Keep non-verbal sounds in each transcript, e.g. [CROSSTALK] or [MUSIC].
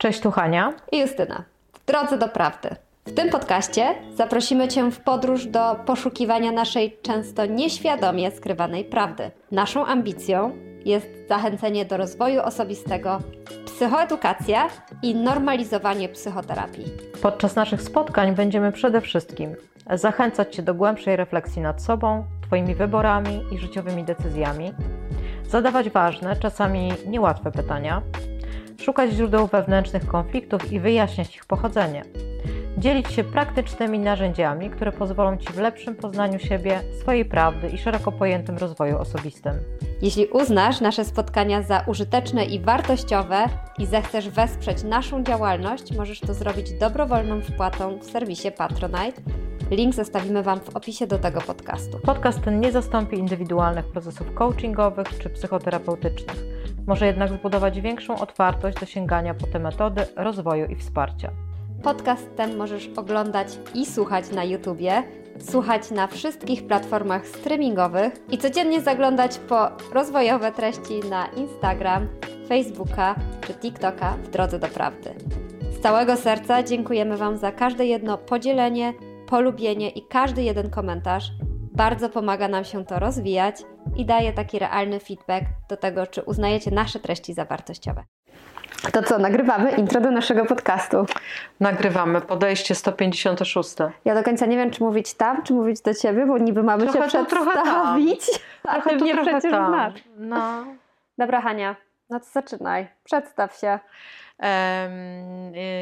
Cześć, tu Hania i Justyna. W drodze do prawdy. W tym podcaście zaprosimy Cię w podróż do poszukiwania naszej często nieświadomie skrywanej prawdy. Naszą ambicją jest zachęcenie do rozwoju osobistego, psychoedukacja i normalizowanie psychoterapii. Podczas naszych spotkań będziemy przede wszystkim zachęcać Cię do głębszej refleksji nad sobą, Twoimi wyborami i życiowymi decyzjami, zadawać ważne, czasami niełatwe pytania, szukać źródeł wewnętrznych konfliktów i wyjaśniać ich pochodzenie. Dzielić się praktycznymi narzędziami, które pozwolą Ci w lepszym poznaniu siebie, swojej prawdy i szeroko pojętym rozwoju osobistym. Jeśli uznasz nasze spotkania za użyteczne i wartościowe i zechcesz wesprzeć naszą działalność, możesz to zrobić dobrowolną wpłatą w serwisie Patronite. Link zostawimy Wam w opisie do tego podcastu. Podcast ten nie zastąpi indywidualnych procesów coachingowych czy psychoterapeutycznych. Może jednak zbudować większą otwartość do sięgania po te metody rozwoju i wsparcia. Podcast ten możesz oglądać i słuchać na YouTubie, słuchać na wszystkich platformach streamingowych i codziennie zaglądać po rozwojowe treści na Instagram, Facebooka czy TikToka w drodze do prawdy. Z całego serca dziękujemy Wam za każde jedno podzielenie, polubienie i każdy jeden komentarz. Bardzo pomaga nam się to rozwijać i daje taki realny feedback do tego, czy uznajecie nasze treści za wartościowe. To co, nagrywamy intro do naszego podcastu. Nagrywamy podejście 156. Ja do końca nie wiem, czy mówić tam, czy mówić do ciebie, bo niby mamy trochę się przedstawić, trochę a ty mnie przecież tam. znasz. No. Dobra Hania, no to zaczynaj. Przedstaw się.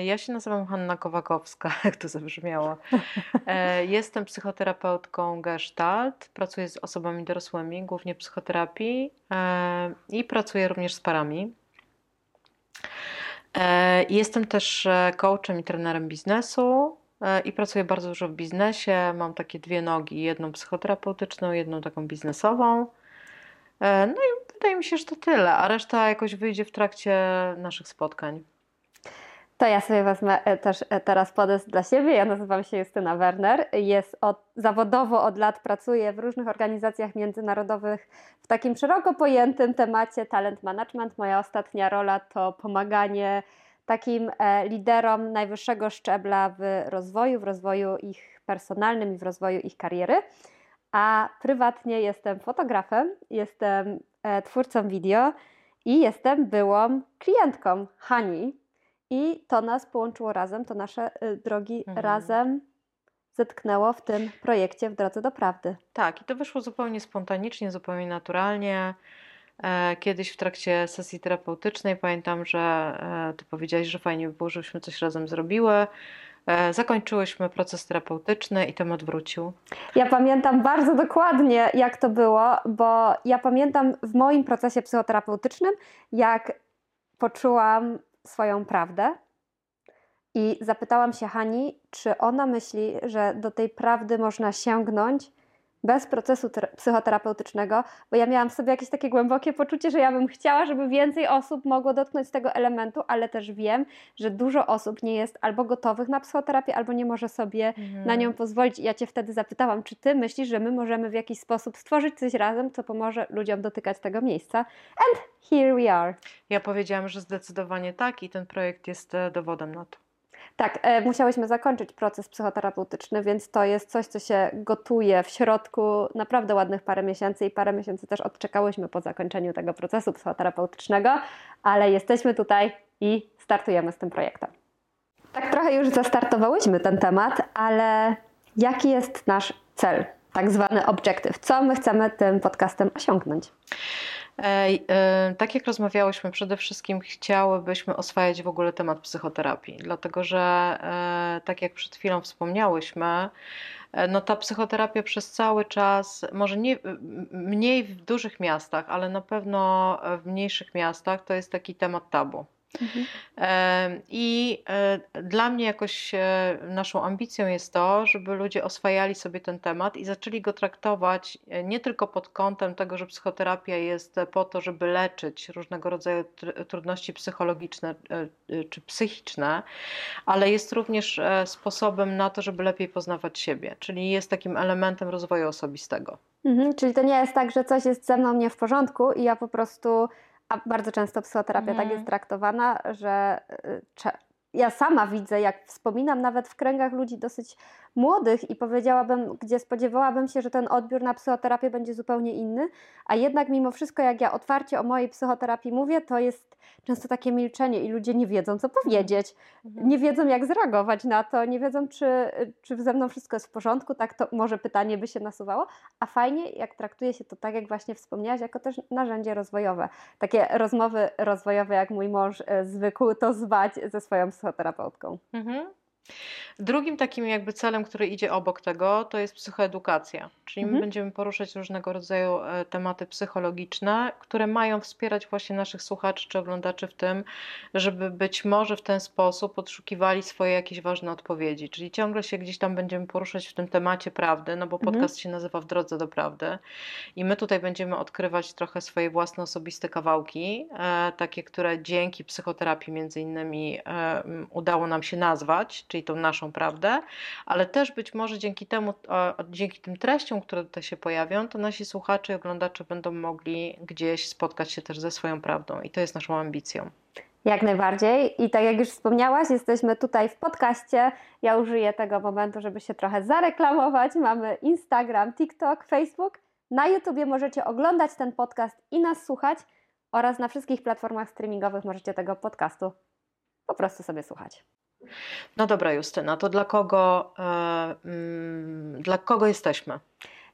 Ja się nazywam Hanna Kowakowska, [LAUGHS] jak to zabrzmiało. E, jestem psychoterapeutką Gestalt, pracuję z osobami dorosłymi, głównie psychoterapii i pracuję również z parami. E, jestem też e, coachem i trenerem biznesu i pracuję bardzo dużo w biznesie. Mam takie dwie nogi, jedną psychoterapeutyczną, jedną taką biznesową. No i wydaje mi się, że to tyle, a reszta jakoś wyjdzie w trakcie naszych spotkań. To ja sobie wezmę e, też e, teraz podest dla siebie. Ja nazywam się Justyna Werner. Jest od, zawodowo od lat pracuję w różnych organizacjach międzynarodowych w takim szeroko pojętym temacie talent management. Moja ostatnia rola to pomaganie takim e, liderom najwyższego szczebla w rozwoju, w rozwoju ich personalnym i w rozwoju ich kariery. A prywatnie jestem fotografem, jestem twórcą wideo i jestem byłą klientką Hani, i to nas połączyło razem, to nasze y, drogi mhm. razem zetknęło w tym projekcie w drodze do prawdy. Tak, i to wyszło zupełnie spontanicznie, zupełnie naturalnie. E, kiedyś w trakcie sesji terapeutycznej pamiętam, że e, ty powiedziałaś, że fajnie by było, żebyśmy coś razem zrobiły. E, zakończyłyśmy proces terapeutyczny i temat wrócił. Ja pamiętam bardzo dokładnie, jak to było, bo ja pamiętam w moim procesie psychoterapeutycznym, jak poczułam swoją prawdę. I zapytałam się Hani, czy ona myśli, że do tej prawdy można sięgnąć bez procesu psychoterapeutycznego, bo ja miałam w sobie jakieś takie głębokie poczucie, że ja bym chciała, żeby więcej osób mogło dotknąć tego elementu, ale też wiem, że dużo osób nie jest albo gotowych na psychoterapię, albo nie może sobie mhm. na nią pozwolić. I ja Cię wtedy zapytałam, czy Ty myślisz, że my możemy w jakiś sposób stworzyć coś razem, co pomoże ludziom dotykać tego miejsca? And here we are. Ja powiedziałam, że zdecydowanie tak i ten projekt jest e, dowodem na to. Tak, e, musiałyśmy zakończyć proces psychoterapeutyczny, więc to jest coś, co się gotuje w środku naprawdę ładnych parę miesięcy i parę miesięcy też odczekałyśmy po zakończeniu tego procesu psychoterapeutycznego, ale jesteśmy tutaj i startujemy z tym projektem. Tak trochę już zastartowałyśmy ten temat, ale jaki jest nasz cel, tak zwany objective? Co my chcemy tym podcastem osiągnąć? Tak jak rozmawiałyśmy, przede wszystkim chciałybyśmy oswajać w ogóle temat psychoterapii, dlatego że e, tak jak przed chwilą wspomniałyśmy, e, no ta psychoterapia przez cały czas, może nie, mniej w dużych miastach, ale na pewno w mniejszych miastach to jest taki temat tabu. Mhm. I e, dla mnie jakoś e, naszą ambicją jest to, żeby ludzie oswajali sobie ten temat i zaczęli go traktować e, nie tylko pod kątem tego, że psychoterapia jest po to, żeby leczyć różnego rodzaju trudności psychologiczne czy psychiczne, ale jest również sposobem na to, żeby lepiej poznawać siebie, czyli jest takim elementem rozwoju osobistego. Mhm, czyli to nie jest tak, że coś jest ze mną nie w porządku i ja po prostu A bardzo często psychoterapia tak Mhm. jest traktowana, że y, ja sama widzę, jak wspominam nawet w kręgach ludzi dosyć młodych i powiedziałabym, gdzie spodziewałabym się, że ten odbiór na psychoterapię będzie zupełnie inny, a jednak mimo wszystko, jak ja otwarcie o mojej psychoterapii mówię, to jest często takie milczenie i ludzie nie wiedzą, co powiedzieć, Mhm. nie wiedzą, jak zareagować na to, nie wiedzą, czy, czy ze mną wszystko jest w porządku, tak to może pytanie by się nasuwało, a fajnie, jak traktuje się to tak, jak właśnie wspomniałaś, jako też narzędzie rozwojowe. Takie rozmowy rozwojowe, jak mój mąż e, zwykł to zwać ze swoją psychoterapeutką. Mhm. Drugim takim jakby celem, który idzie obok tego, to jest psychoedukacja, czyli my Mhm. będziemy poruszać różnego rodzaju e, tematy psychologiczne, które mają wspierać właśnie naszych słuchaczy czy oglądaczy w tym, żeby być może w ten sposób odszukiwali swoje jakieś ważne odpowiedzi, czyli ciągle się gdzieś tam będziemy poruszać w tym temacie prawdy, no bo Mhm. podcast się nazywa W drodze do prawdy i my tutaj będziemy odkrywać trochę swoje własne osobiste kawałki, e, takie, które dzięki psychoterapii między innymi e, udało nam się nazwać, czyli tą naszą prawdę, ale też być może dzięki temu, dzięki tym treściom, które tutaj się pojawią, to nasi słuchacze i oglądacze będą mogli gdzieś spotkać się też ze swoją prawdą i to jest naszą ambicją. Jak najbardziej. I tak jak już wspomniałaś, jesteśmy tutaj w podcaście. Ja użyję tego momentu, żeby się trochę zareklamować. Mamy Instagram, TikTok, Facebook. Na YouTubie możecie oglądać ten podcast i nas słuchać oraz na wszystkich platformach streamingowych możecie tego podcastu po prostu sobie słuchać. No dobra, Justyna, to dla kogo, e, mm, dla kogo jesteśmy?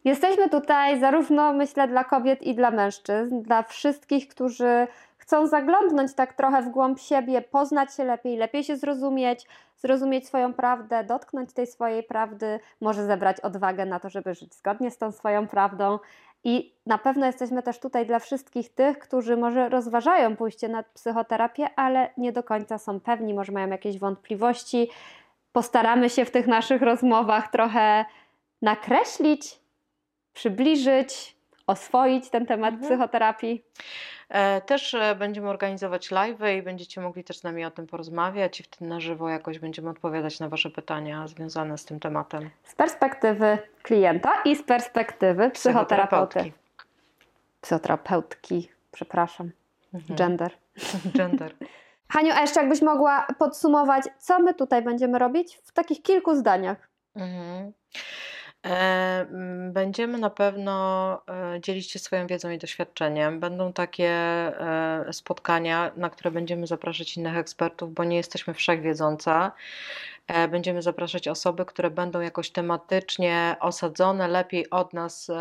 Jesteśmy tutaj zarówno, myślę, dla kobiet i dla mężczyzn, dla wszystkich, którzy chcą zaglądnąć tak trochę w głąb siebie, poznać się lepiej, lepiej się zrozumieć, zrozumieć swoją prawdę, dotknąć tej swojej prawdy, może zebrać odwagę na to, żeby żyć zgodnie z tą swoją prawdą. I na pewno jesteśmy też tutaj dla wszystkich tych, którzy może rozważają pójście na psychoterapię, ale nie do końca są pewni, może mają jakieś wątpliwości. Postaramy się w tych naszych rozmowach trochę nakreślić, przybliżyć, oswoić ten temat Mhm. psychoterapii. E, Też e, będziemy organizować live'y i będziecie mogli też z nami o tym porozmawiać i wtedy na żywo jakoś będziemy odpowiadać na Wasze pytania związane z tym tematem. Z perspektywy klienta i z perspektywy psychoterapeuty. Psychoterapeutki, przepraszam, Mhm. gender. [LAUGHS] Gender. Haniu, a jeszcze jakbyś mogła podsumować, co my tutaj będziemy robić w takich kilku zdaniach. Mhm. Będziemy na pewno e, dzielić się swoją wiedzą i doświadczeniem. Będą takie e, spotkania, na które będziemy zapraszać innych ekspertów, bo nie jesteśmy wszechwiedzące. E, Będziemy zapraszać osoby, które będą jakoś tematycznie osadzone lepiej od nas e,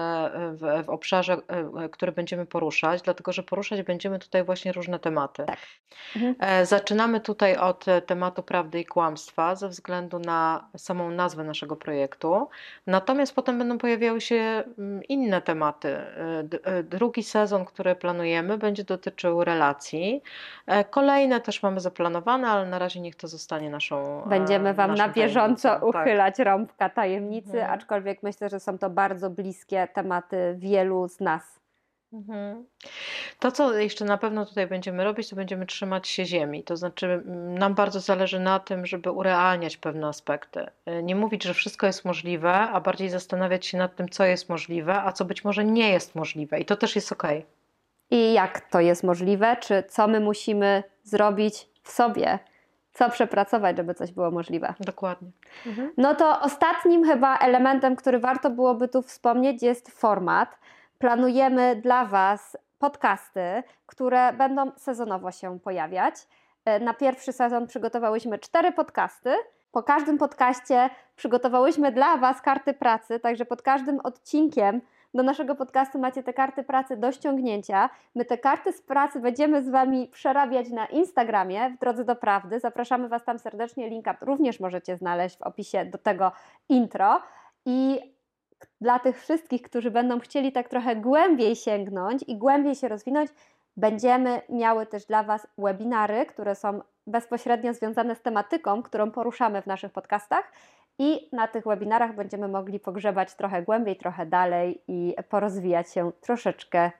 w, w obszarze, e, który będziemy poruszać, dlatego że poruszać będziemy tutaj właśnie różne tematy. Tak. Mhm. Zaczynamy tutaj od tematu prawdy i kłamstwa ze względu na samą nazwę naszego projektu. Natomiast potem będą pojawiały się mm, inne tematy. Drugi sezon, który planujemy, będzie dotyczył relacji. Kolejne też mamy zaplanowane, ale na razie niech to zostanie naszą. e, Będziemy Wam na bieżąco. Tak. uchylać rąbka tajemnicy, Mhm. aczkolwiek myślę, że są to bardzo bliskie tematy wielu z nas. Mhm. To, co jeszcze na pewno tutaj będziemy robić, to będziemy trzymać się ziemi. To znaczy, nam bardzo zależy na tym, żeby urealniać pewne aspekty. Y, Nie mówić, że wszystko jest możliwe, a bardziej zastanawiać się nad tym, co jest możliwe, a co być może nie jest możliwe. I to też jest okej. I jak to jest możliwe, czy co my musimy zrobić w sobie, co przepracować, żeby coś było możliwe. Dokładnie. No to ostatnim chyba elementem, który warto byłoby tu wspomnieć, jest format. Planujemy dla Was podcasty, które będą sezonowo się pojawiać. E, Na pierwszy sezon przygotowałyśmy cztery podcasty. Po każdym podcaście przygotowałyśmy dla Was karty pracy, także pod każdym odcinkiem do naszego podcastu macie te karty pracy do ściągnięcia. My te karty z pracy będziemy z Wami przerabiać na Instagramie w drodze do prawdy. Zapraszamy Was tam serdecznie. Linka również możecie znaleźć w opisie do tego intro. I dla tych wszystkich, którzy będą chcieli tak trochę głębiej sięgnąć i głębiej się rozwinąć, będziemy miały też dla Was webinary, które są bezpośrednio związane z tematyką, którą poruszamy w naszych podcastach. I na tych webinarach będziemy mogli pogrzebać trochę głębiej, trochę dalej i porozwijać się troszeczkę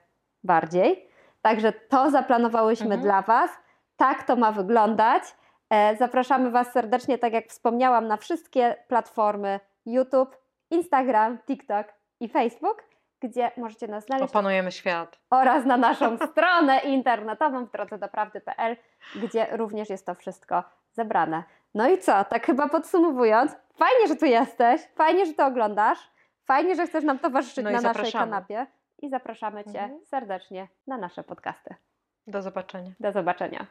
bardziej. Także to zaplanowałyśmy Mhm. dla Was. Tak to ma wyglądać. E, Zapraszamy Was serdecznie, tak jak wspomniałam, na wszystkie platformy YouTube, Instagram, TikTok i Facebook, gdzie możecie nas znaleźć Opanujemy świat. oraz na naszą [LAUGHS] stronę internetową w drodze do prawdy.pl, gdzie również jest to wszystko zebrane. No i co? Tak chyba podsumowując, fajnie, że tu jesteś, fajnie, że to oglądasz, fajnie, że chcesz nam towarzyszyć No na naszej kanapie i zapraszamy Cię Mhm. serdecznie na nasze podcasty. Do zobaczenia. Do zobaczenia.